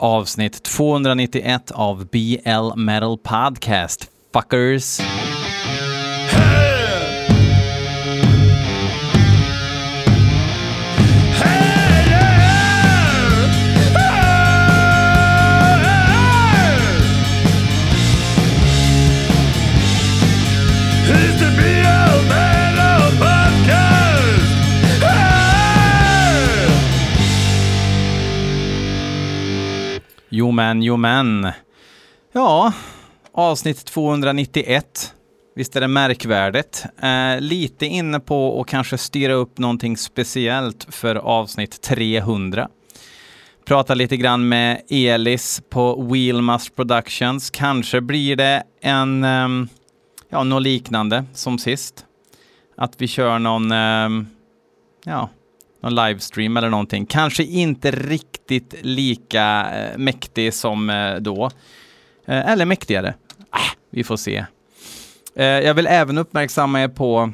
avsnitt 291 av BL Metal Podcast. Fuckers! Men, jo men. Ja, avsnitt 291. Visst är det märkvärdigt? Eh, lite inne på att kanske styra upp någonting speciellt för avsnitt 300. Prata lite grann med Elis på Wheelmust Productions. Kanske blir det en, eh, ja, något liknande som sist. Att vi kör någon, eh, ja, någon livestream eller någonting. Kanske inte riktigt lika eh, mäktig som eh, då. Eh, eller mäktigare. Ah, vi får se. Jag vill även uppmärksamma er på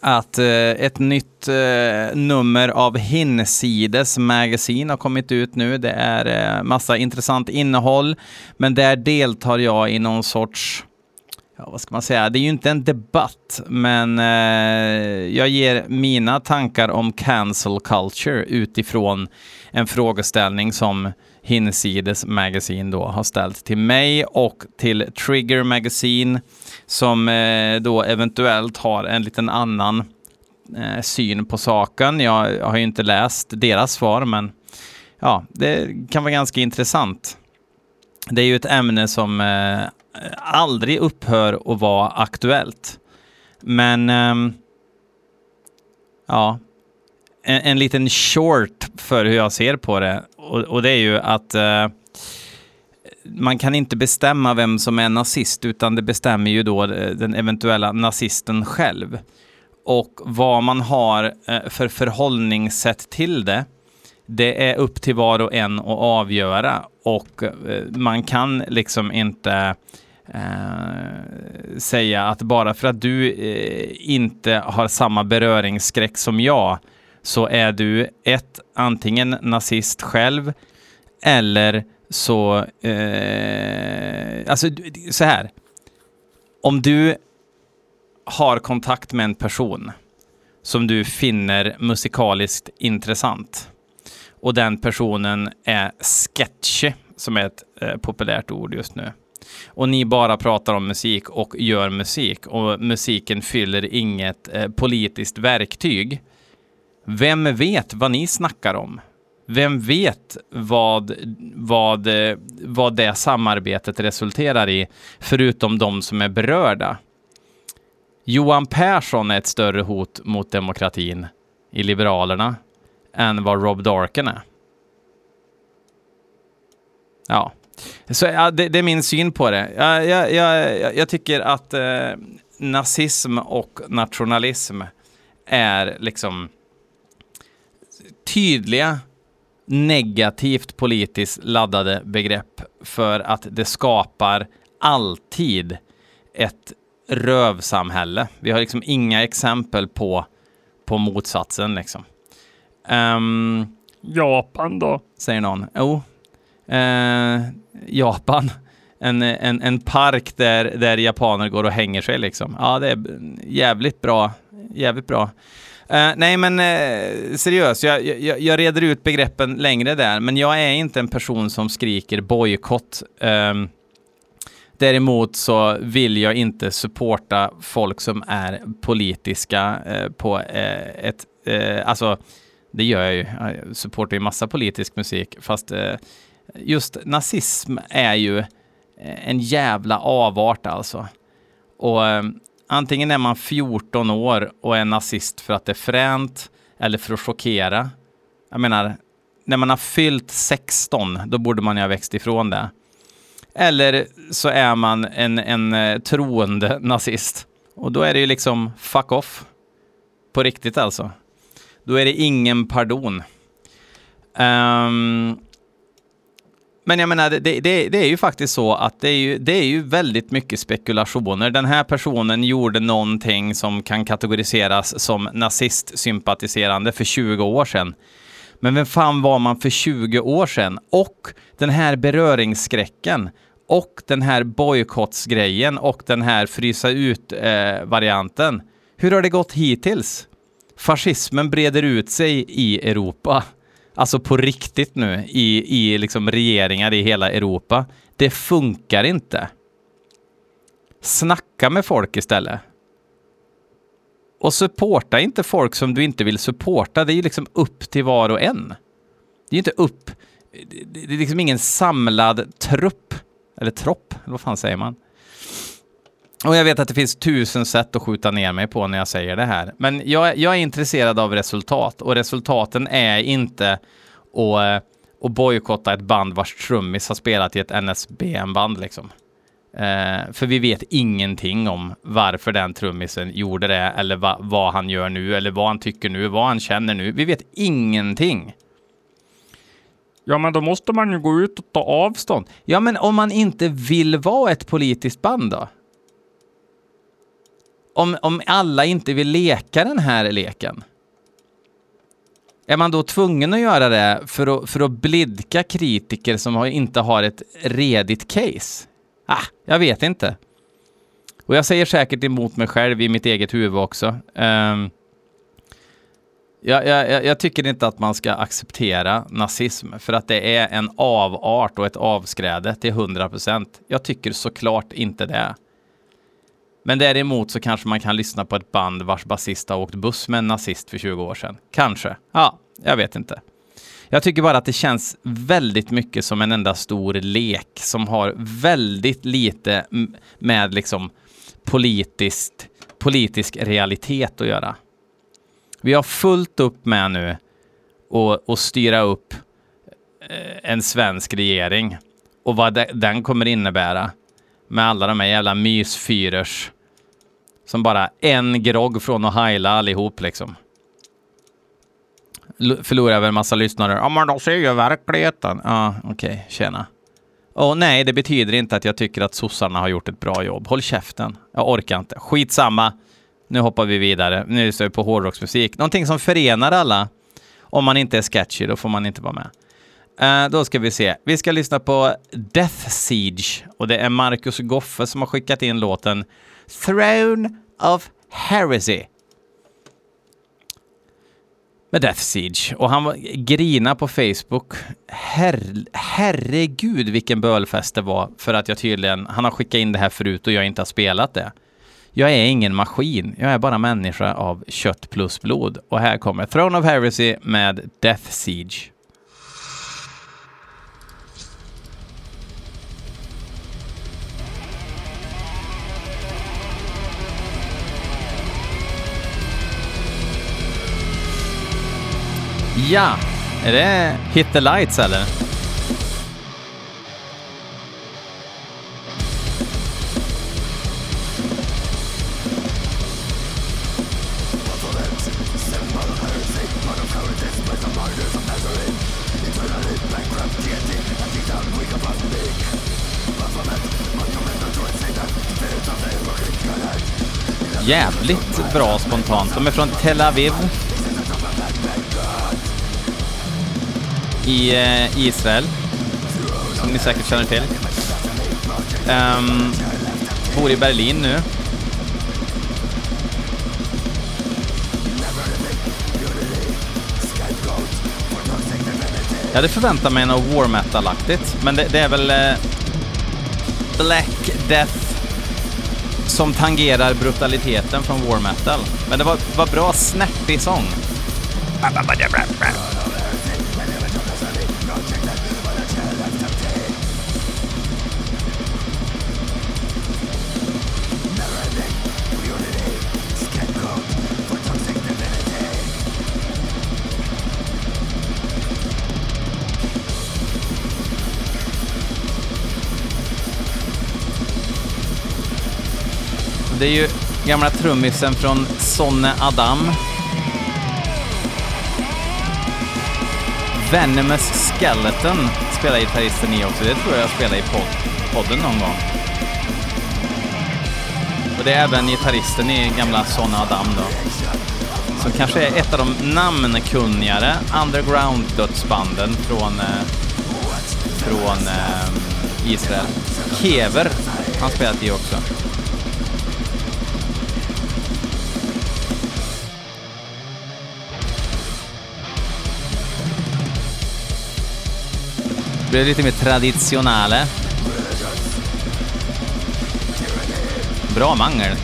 att eh, ett nytt eh, nummer av Hinsides Magazine har kommit ut nu. Det är massa intressant innehåll, men där deltar jag i någon sorts ja, vad ska man säga, det är ju inte en debatt, men eh, jag ger mina tankar om cancel culture utifrån en frågeställning som Hinsides Magazine då har ställt till mig och till Trigger Magazine som eh, då eventuellt har en liten annan eh, syn på saken. Jag har ju inte läst deras svar, men ja, det kan vara ganska intressant. Det är ju ett ämne som eh, aldrig upphör att vara aktuellt. Men um, ja, en, en, liten short för hur jag ser på det och, och det är ju att uh, man kan inte bestämma vem som är nazist utan det bestämmer ju då eh, den eventuella nazisten själv. Och vad man har uh, för förhållningssätt till det det är upp till var och en att avgöra och uh, man kan liksom inte eh, säga att bara för att du eh, inte har samma beröringsskräck som jag så är du ett, antingen nazist själv eller så, eh, alltså så här. Om du har kontakt med en person som du finner musikaliskt intressant och den personen är sketchy, som är ett eh, populärt ord just nu och ni bara pratar om musik och gör musik och musiken fyller inget eh, politiskt verktyg. Vem vet vad ni snackar om? Vem vet vad, vad, eh, vad det samarbetet resulterar i, förutom de som är berörda? Johan Persson är ett större hot mot demokratin i Liberalerna än vad Rob Darken är. Ja, så ja, det, det, är min syn på det. Jag, jag, jag, jag tycker att eh, nazism och nationalism är liksom tydliga negativt politiskt laddade begrepp för att det skapar alltid ett rövsamhälle. Vi har liksom inga exempel på, på motsatsen liksom. Um, Japan då? Säger någon. Jo, eh, Japan. En, en, en park där, där japaner går och hänger sig liksom. Ja, det är jävligt bra. Jävligt bra. Uh, nej, men uh, seriöst, jag, jag, jag reder ut begreppen längre där, men jag är inte en person som skriker bojkott. Um, däremot så vill jag inte supporta folk som är politiska uh, på ett, alltså det gör jag ju. Jag supportar ju massa politisk musik, fast just nazism är ju eh, en jävla avart alltså. Och eh, antingen är man 14 år och är nazist för att det är fränt eller för att chockera. Jag menar, när man har fyllt 16, då borde man ju ha växt ifrån det. Eller så är man en, en eh, troende nazist. Och då är det ju liksom fuck off. På riktigt alltså. Då är det ingen pardon. Um, men jag menar, det, det, det, är ju faktiskt så att det är ju, det är ju väldigt mycket spekulationer. Den här personen gjorde någonting som kan kategoriseras som nazistsympatiserande för 20 år sedan. Men vem fan var man för 20 år sedan? Och den här beröringsskräcken och den här bojkottsgrejen och den här frysa ut-varianten. Eh, Hur har det gått hittills? Fascismen breder ut sig i Europa. Alltså på riktigt nu, i, i liksom regeringar i hela Europa. Det funkar inte. Snacka med folk istället. Och supporta inte folk som du inte vill supporta. Det är ju liksom upp till var och en. Det är ju inte upp... Det är liksom ingen samlad trupp. Eller tropp, eller vad fan säger man? Och jag vet att det finns tusen sätt att skjuta ner mig på när jag säger det här. Men jag, jag är intresserad av resultat och resultaten är inte att, att bojkotta ett band vars trummis har spelat i ett NSBM-band liksom. Eh, för vi vet ingenting om varför den trummisen gjorde det eller va, vad han gör nu eller vad han tycker nu, vad han känner nu. Vi vet ingenting. Ja, men då måste man ju gå ut och ta avstånd. Ja, men om man inte vill vara ett politiskt band då? Om, om alla inte vill leka den här leken? Är man då tvungen att göra det för att, för att blidka kritiker som har, inte har ett redigt case? Ah, jag vet inte. Och jag säger säkert emot mig själv i mitt eget huvud också. Um, jag, jag, jag, tycker inte att man ska acceptera nazism för att det är en avart och ett avskräde till 100 procent. Jag tycker såklart inte det. Men däremot så kanske man kan lyssna på ett band vars basist har åkt buss med en nazist för 20 år sedan. Kanske. Ja, jag vet inte. Jag tycker bara att det känns väldigt mycket som en enda stor lek som har väldigt lite med liksom politiskt, politisk realitet att göra. Vi har fullt upp med nu att styra upp eh, en svensk regering och vad den kommer innebära med alla de här jävla mysfyrers som bara en grogg från att heila allihop liksom förlorar väl en massa lyssnare. Ja, men de ser ju verkligheten. Ja, okej, okay, tjena. Och nej, det betyder inte att jag tycker att sossarna har gjort ett bra jobb. Håll käften. Jag orkar inte. Skitsamma. Nu hoppar vi vidare. Nu står vi på hårdrocksmusik. Någonting som förenar alla. Om man inte är sketchy, då får man inte vara med. Uh, då ska vi se. Vi ska lyssna på Death Siege och det är Marcus Goffe som har skickat in låten Throne of Heresy med Death Siege och han grina på Facebook. Her herregud vilken bölfest det var för att jag tydligen, han har skickat in det här förut och jag inte har spelat det. Jag är ingen maskin, jag är bara människa av kött plus blod. Och här kommer Throne of Heresy med Death Siege. Ja, är det Hit the Lights eller? Jävligt bra spontant. De är från Tel Aviv. I eh, Israel, som ni säkert känner till. Um, bor i Berlin nu. Jag hade förväntat mig något war metal-aktigt, men det, det, är väl eh, Black Death som tangerar brutaliteten från war metal. Men det var, var bra snäppig sång. Det är ju gamla trummisen från Sonne Adam. Venomous Skeleton spelar gitarristen i också. Det tror jag jag spelade i pod podden någon gång. Och det är även gitarristen i gamla Sonne Adam då. som kanske är ett av de namnkunnigare underground-dödsbanden från, eh, från eh, Israel. Kever, han spelat i också. Det blir lite mer traditionale. Bra mangel.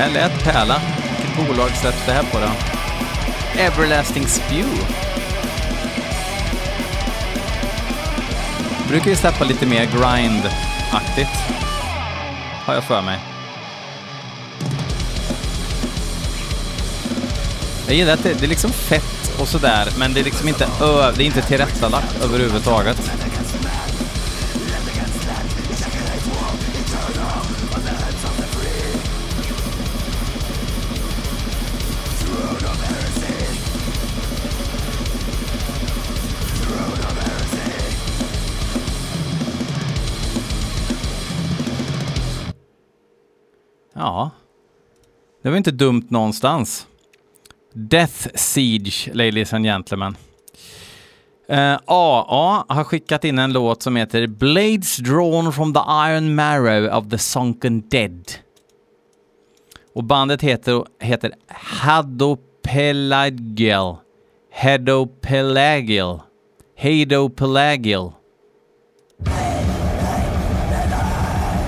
Här lät pärla. Vilket bolag släpps det här på då? Everlasting Spew. Brukar ju släppa lite mer grind-aktigt. Har jag för mig. Jag gillar att det, det är liksom fett och sådär, men det är liksom inte, ö, det är inte tillrättalagt överhuvudtaget. Det var inte dumt någonstans. Death Siege, ladies and gentlemen. Eh, uh, AA har skickat in en låt som heter Blades drawn from the iron marrow of the sunken dead. Och bandet heter, heter Hadopelagial. Hadopelagial. Hadopelagial.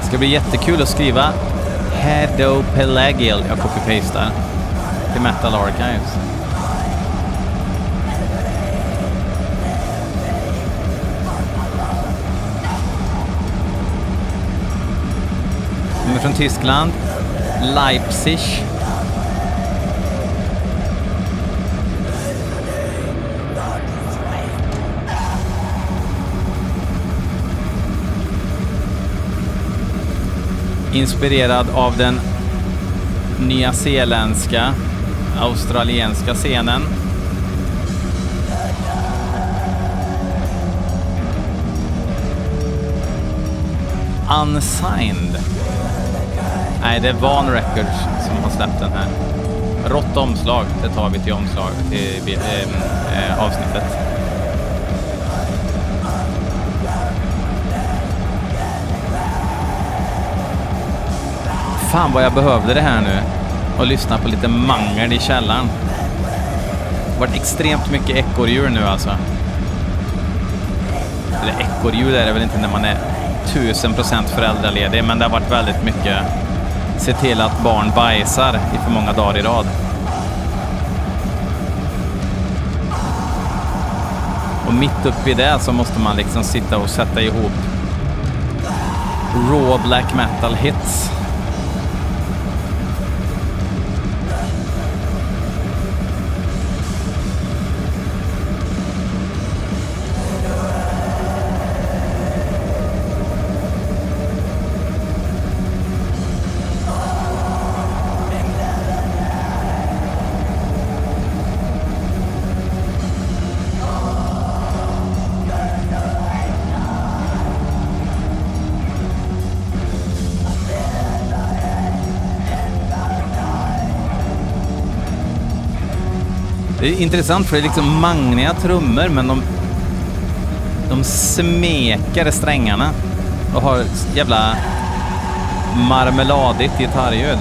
Det ska bli jättekul att skriva Hadopelagial. Jag copy-pastar till Metal Archives. De är från Tyskland. Leipzig. Inspirerad av den nyzeeländska, australienska scenen. Unsigned. Nej, det är Van Records som har släppt den här. Rått omslag, det tar vi till omslag till eh, eh avsnittet. Fan vad jag behövde det här nu och lyssna på lite mangel i källaren. Det har varit extremt mycket ekorrhjul nu alltså. Eller ekorrhjul är det väl inte när man är tusen procent föräldraledig, men det har varit väldigt mycket se till att barn bajsar i för många dagar i rad. Och mitt uppe i det så måste man liksom sitta och sätta ihop raw black metal hits. Det är intressant för det är liksom magniga trummor men de, de smeker strängarna och har jävla marmeladigt gitarrljud.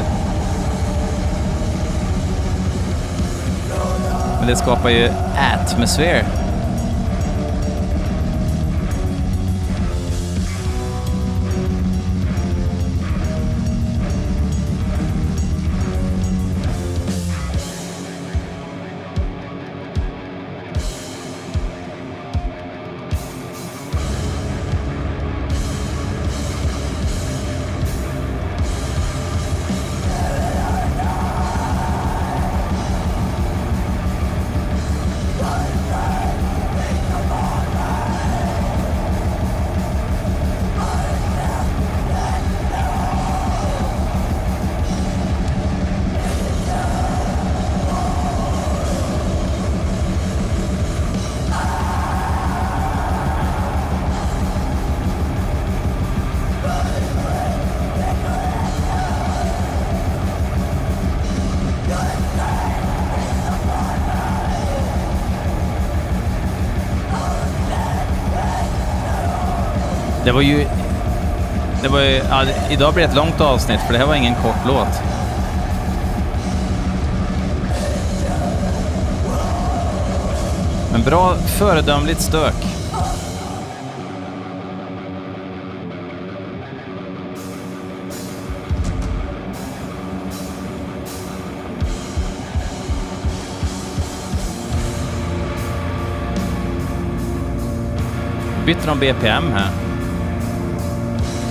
Men det skapar ju atmosfär. Det var ju... Det var ju ja, idag blir det ett långt avsnitt för det här var ingen kort låt. Men bra, föredömligt stök. Bytte de BPM här.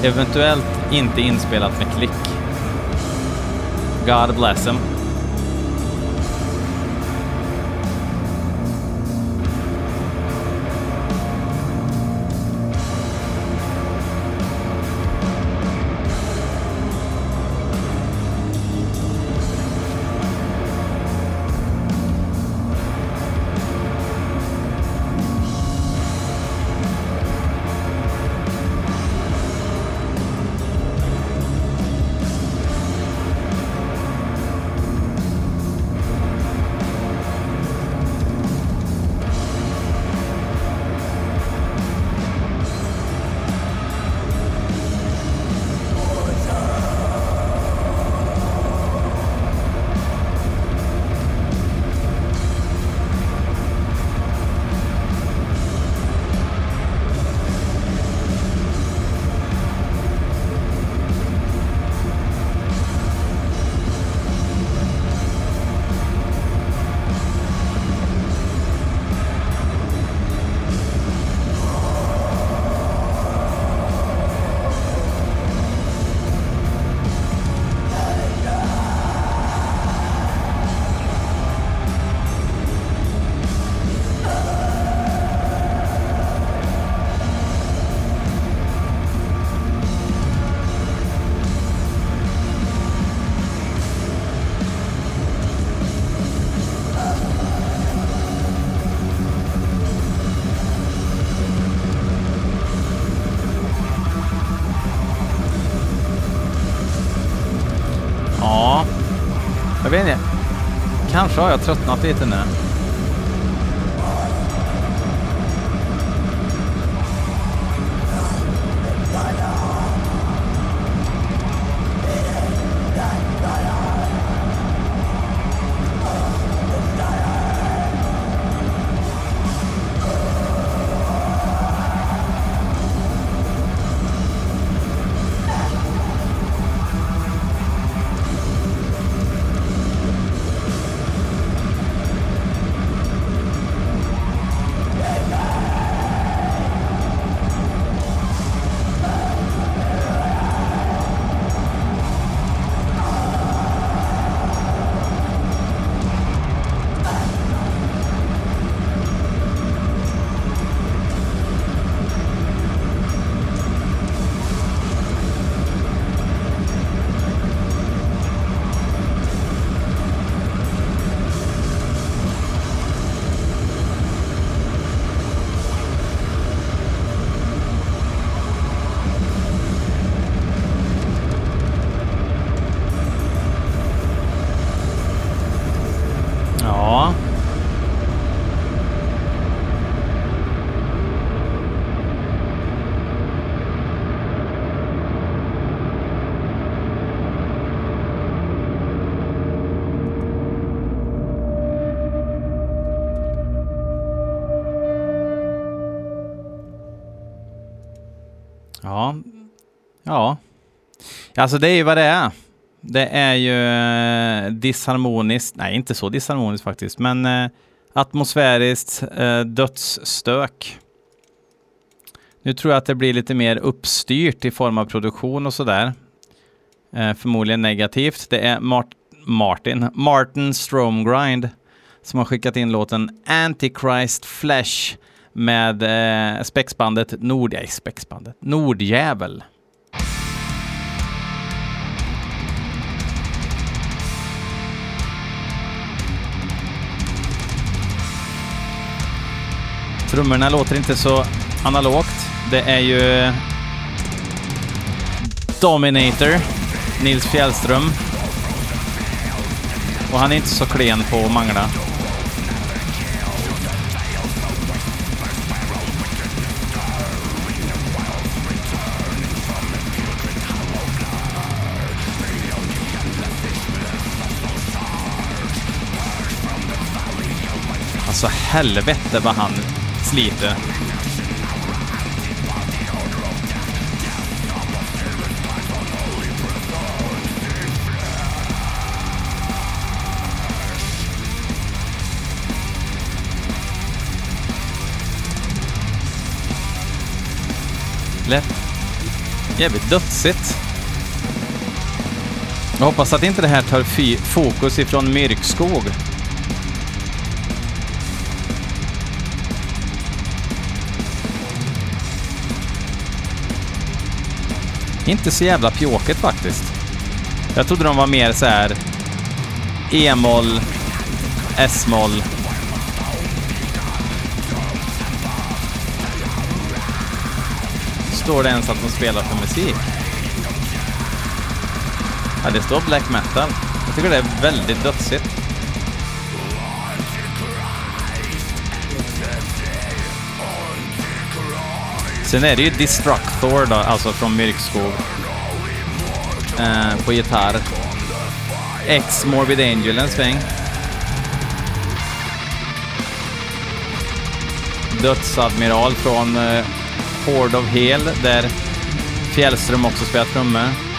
Eventuellt inte inspelat med klick. God bless him. Jag vet inte. Kanske har jag tröttnat lite nu. Ja. Alltså det är ju vad det är. Det är ju eh, disharmoniskt, nej inte så disharmoniskt faktiskt, men eh, atmosfäriskt eh, dödsstök. Nu tror jag att det blir lite mer uppstyrt i form av produktion och sådär. Eh, förmodligen negativt. Det är Mart Martin, Martin Stromgrind som har skickat in låten Antichrist Flesh med eh, spexbandet Nord... Spexbandet. Nordjävel. Trummorna låter inte så analogt. Det är ju Dominator, Nils Fjällström. Och han är inte så klen på att mangla. Alltså helvete vad han sliter. Lätt. Jävligt dödsigt. Jag hoppas att inte det här tar fokus ifrån Myrkskog. Inte så jävla pjåkigt faktiskt. Jag trodde de var mer så här E-moll, S-moll. Står det ens att de spelar för musik? Ja, det står black metal. Jag tycker det är väldigt dödsigt. Sen är det ju Destructor då, alltså från Myrkskog. Eh, på gitarr. X Morbid Angel en sväng. Dödsadmiral från eh, Horde of Hel, där Fjällström också spelar trummor.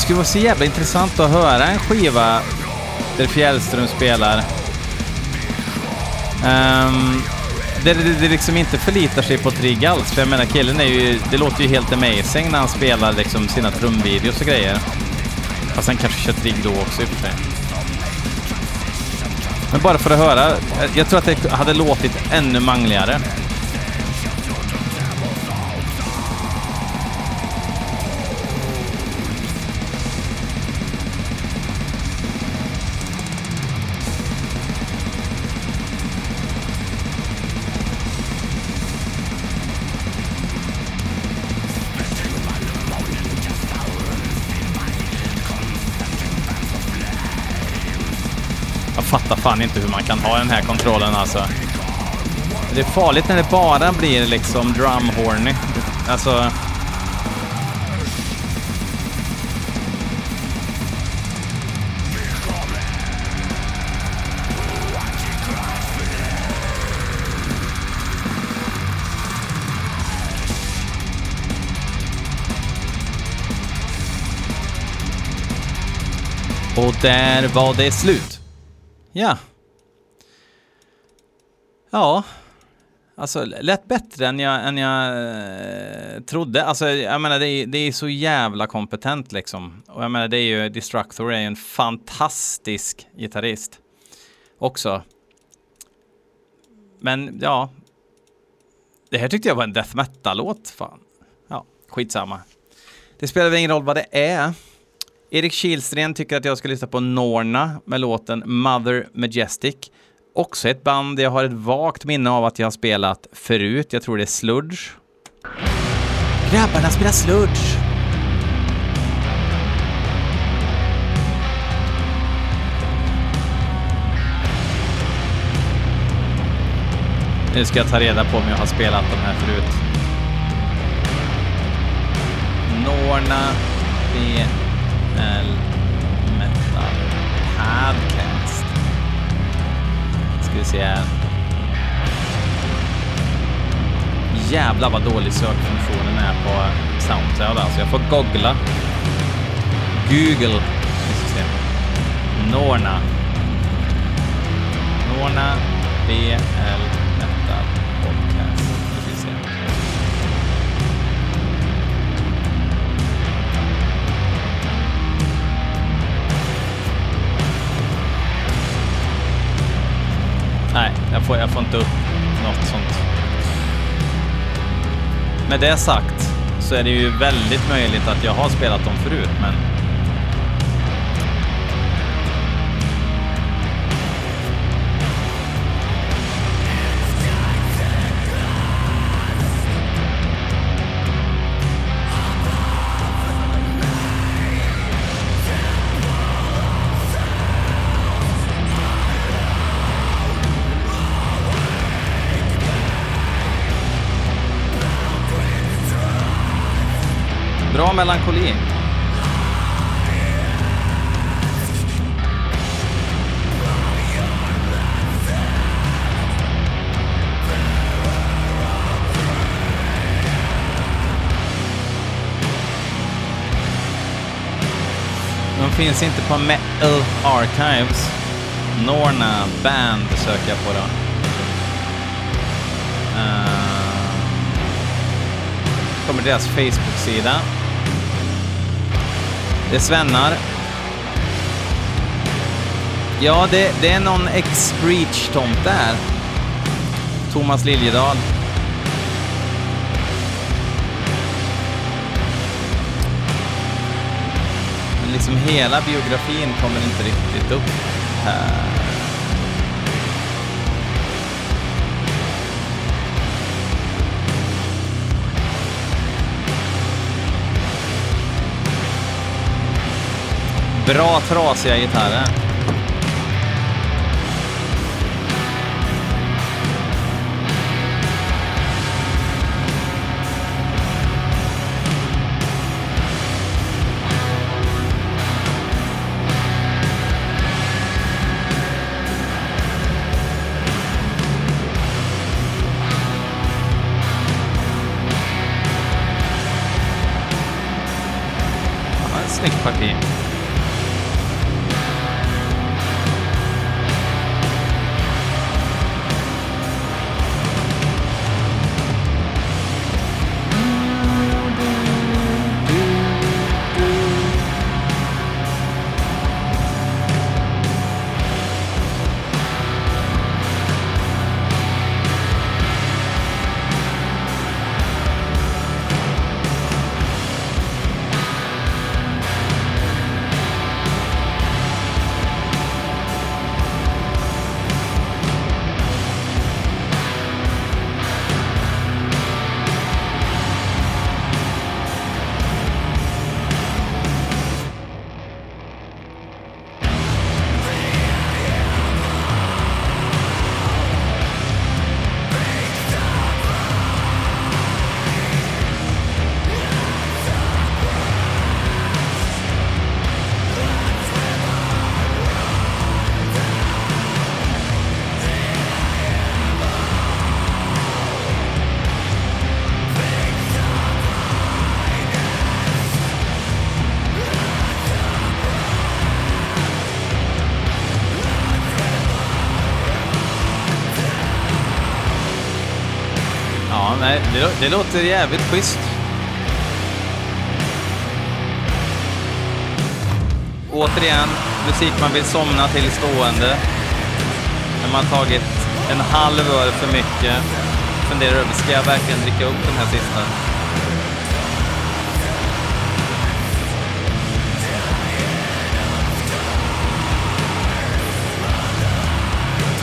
Skulle vara så jävla intressant att höra en skiva där Fjällström spelar. Um, där det, det liksom inte förlitar sig på trigg alls. För jag menar killen är ju, det låter ju helt amazing när han spelar liksom sina trumvideos och grejer. Fast han kanske kör trigg då också i och för sig. Men bara för att höra, jag tror att det hade låtit ännu mangligare. Fattar fan inte hur man kan ha den här kontrollen alltså. Det är farligt när det bara blir liksom drumhorny. Alltså... Och där var det slut. Ja. Ja. Alltså, lät bättre än jag, än jag eh, trodde. Alltså, jag menar, det är, det är så jävla kompetent liksom. Och jag menar, det är ju, Destructor är ju en fantastisk gitarrist. Också. Men, ja. Det här tyckte jag var en death metal-låt. Fan. Ja, skitsamma. Det spelar väl ingen roll vad det är. Erik Kihlsten tycker att jag ska lyssna på Norna med låten Mother Majestic. Också ett band jag har ett vagt minne av att jag har spelat förut. Jag tror det är Sludge. Grabbarna spelar Sludge! Nu ska jag ta reda på om jag har spelat de här förut. Norna, det Metal Metal Podcast. Ska vi se här. Jävlar vad dålig sökfunktionen är på Soundcloud alltså. Jag får googla. Google. Norna. Norna BL jag får, jag får inte upp något sånt. Med det sagt så är det ju väldigt möjligt att jag har spelat dem förut, men Bra melankoli. De finns inte på Metal Archives. Norna Band söker jag på då. Uh, kommer deras Facebook-sida. Det är svennar. Ja, det, det är någon ex-Breach-tomt där. Thomas Liljedahl. Men liksom hela biografin kommer inte riktigt upp här. Bra trasiga gitarrer. Det, det låter jävligt schysst. Återigen, musik man vill somna till stående. När man tagit en halv öl för mycket. Funderar över, ska jag verkligen dricka upp den här sista?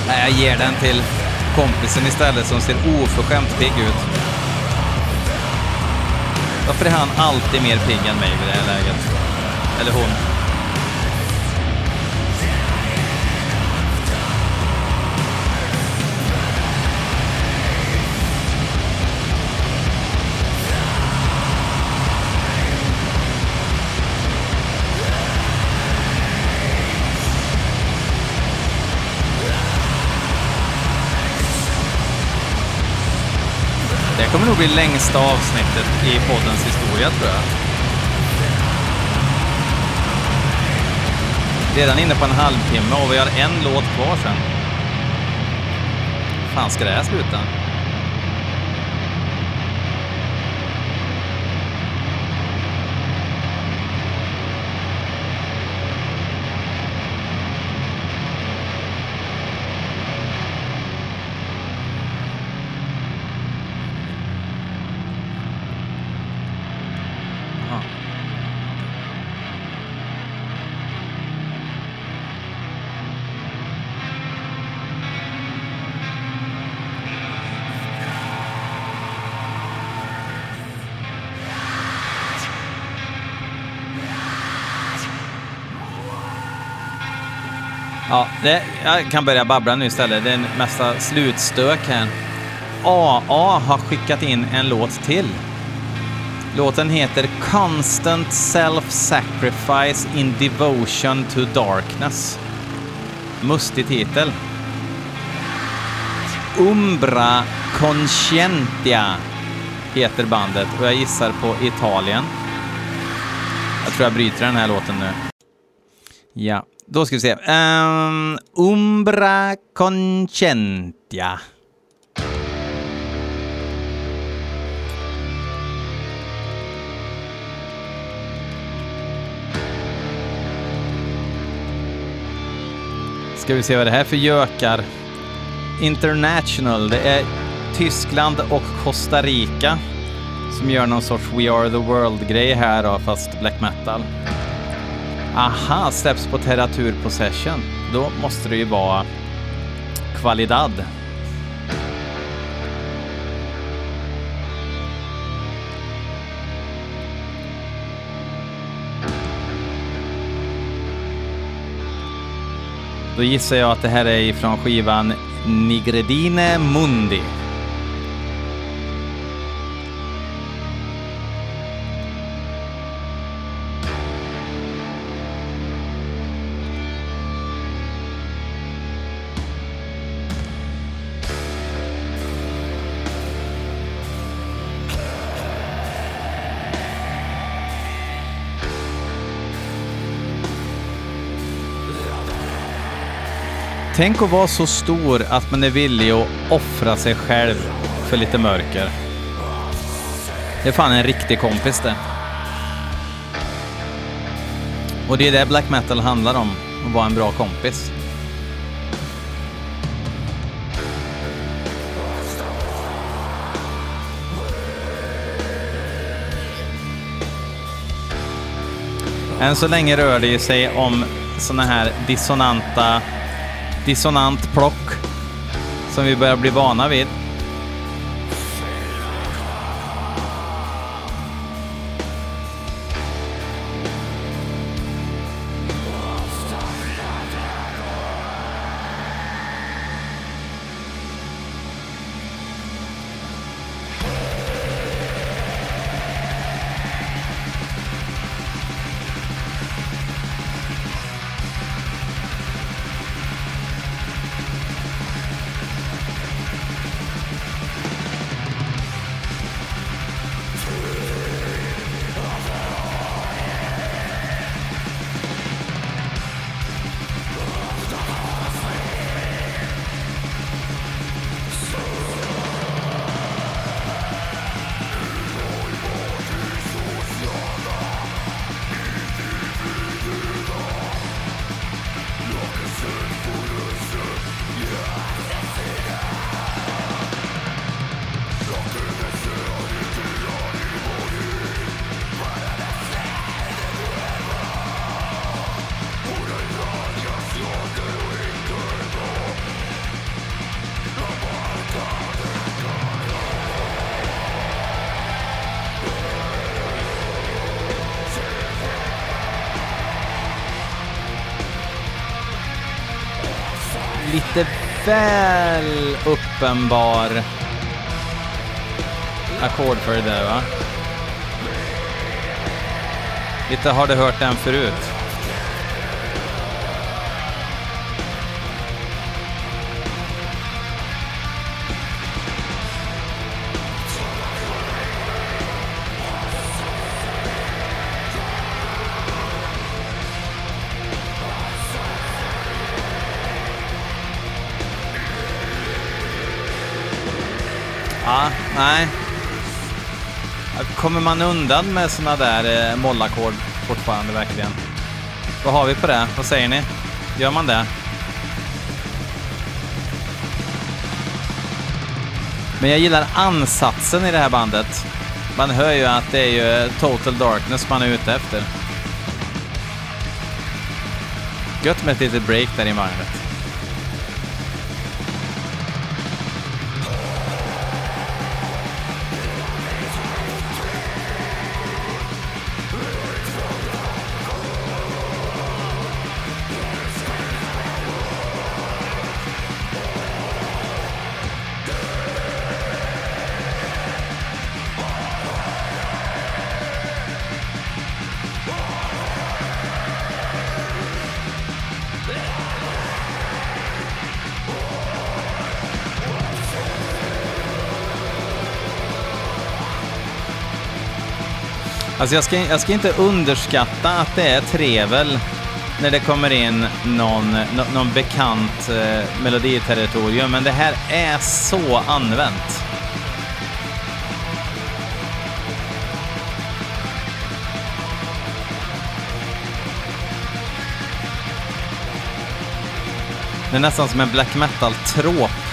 Nej, jag ger den till kompisen istället som ser oförskämt pigg ut. Varför är han alltid mer pigg än mig vid det här läget? Eller hon. Kommer nog bli längsta avsnittet i poddens historia, tror jag. Redan inne på en halvtimme och vi har en låt kvar sen. fan ska det här sluta? Det, jag kan börja babbla nu istället. Det är en mesta slutstök här. AA har skickat in en låt till. Låten heter Constant Self-Sacrifice in Devotion to Darkness. Mustig titel. Umbra Conscientia heter bandet och jag gissar på Italien. Jag tror jag bryter den här låten nu. Ja, då ska vi se. Um, Umbra Concentia. Ska vi se vad det här är för gökar. International, det är Tyskland och Costa Rica som gör någon sorts We Are The World-grej här då, fast black metal. Aha, släpps på Terratur Possession. Då måste det ju vara Qualidad. Då gissar jag att det här är ifrån skivan Nigredine Mundi. Tänk att vara så stor att man är villig att offra sig själv för lite mörker. Det är fan en riktig kompis det. Och det är det black metal handlar om, att vara en bra kompis. Än så länge rör det sig om såna här dissonanta dissonant plock som vi börjar bli vana vid. Väl uppenbar ackordföljd där va? Lite har du hört den förut? Nej. Kommer man undan med såna där eh, mollackord fortfarande verkligen? Vad har vi på det? Vad säger ni? Gör man det? Men jag gillar ansatsen i det här bandet. Man hör ju att det är ju eh, Total Darkness man är ute efter. Gött med ett litet break där i varvet. Alltså jag ska, jag ska inte underskatta att det är trevel när det kommer in någon, någon bekant eh, meloditerritorium, men det här är så använt. Det är nästan som en black metal-tråp.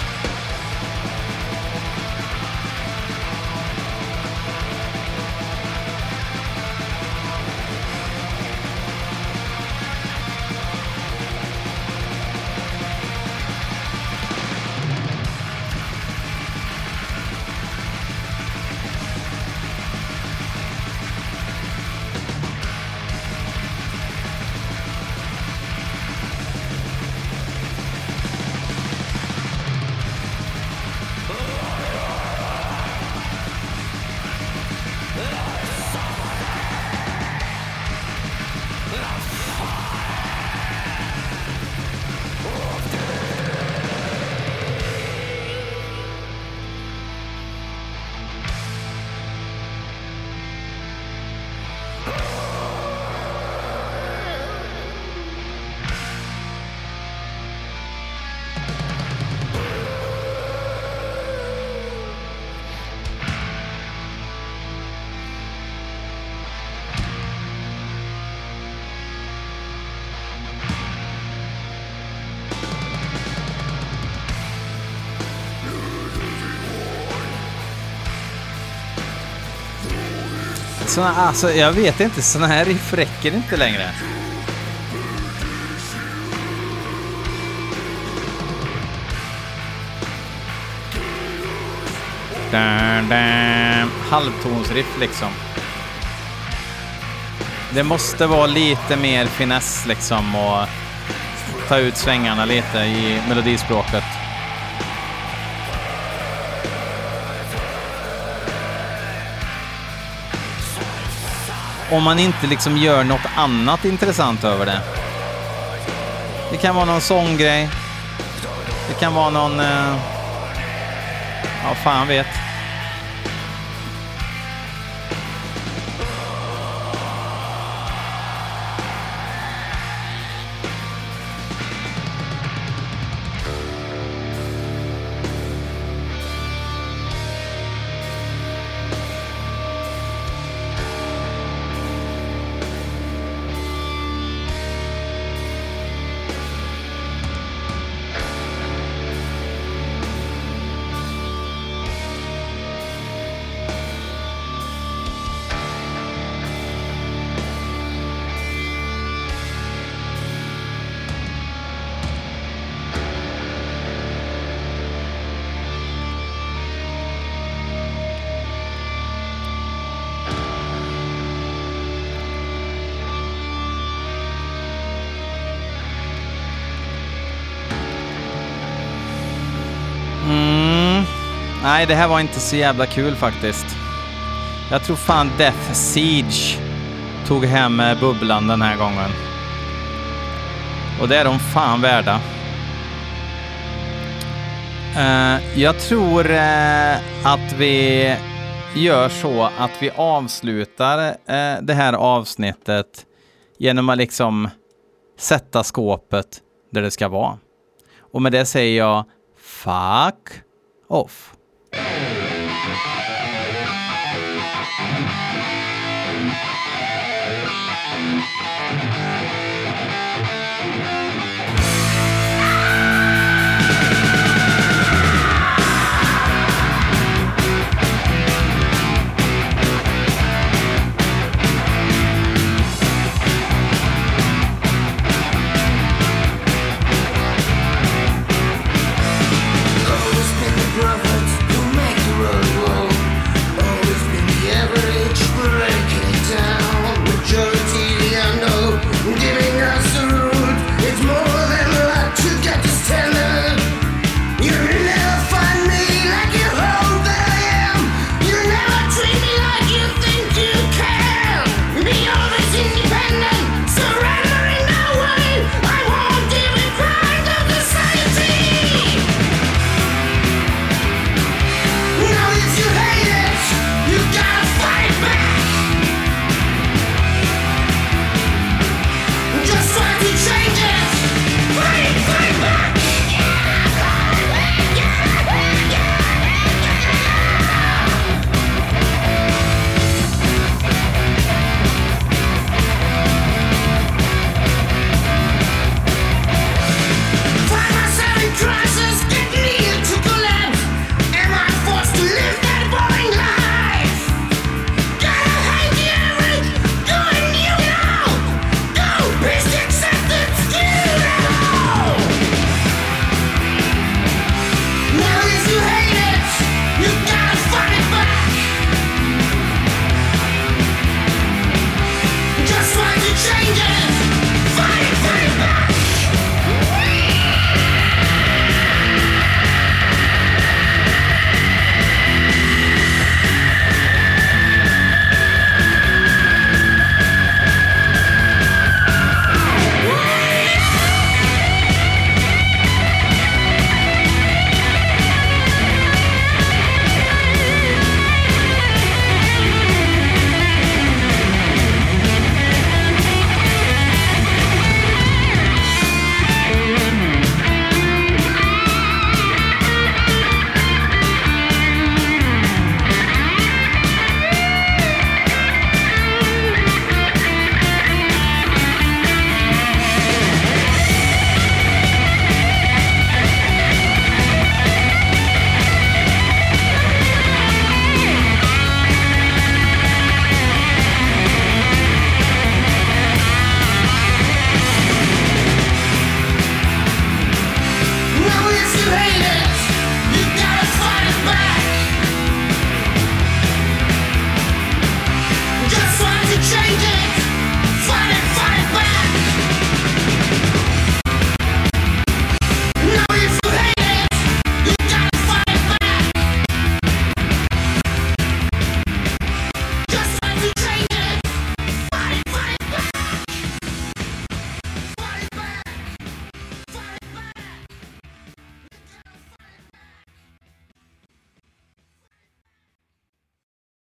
Såna, alltså, jag vet inte, såna här riff räcker inte längre. Halvtonsriff liksom. Det måste vara lite mer finess liksom och ta ut svängarna lite i melodispråket. Om man inte liksom gör något annat intressant över det. Det kan vara någon sånggrej. Det kan vara någon... Eh, ja, fan vet. Nej, det här var inte så jävla kul faktiskt. Jag tror fan Death Siege tog hem eh, bubblan den här gången. Och det är de fan värda. Uh, jag tror uh, att vi gör så att vi avslutar uh, det här avsnittet genom att liksom sätta skåpet där det ska vara. Och med det säger jag fuck off. Oh.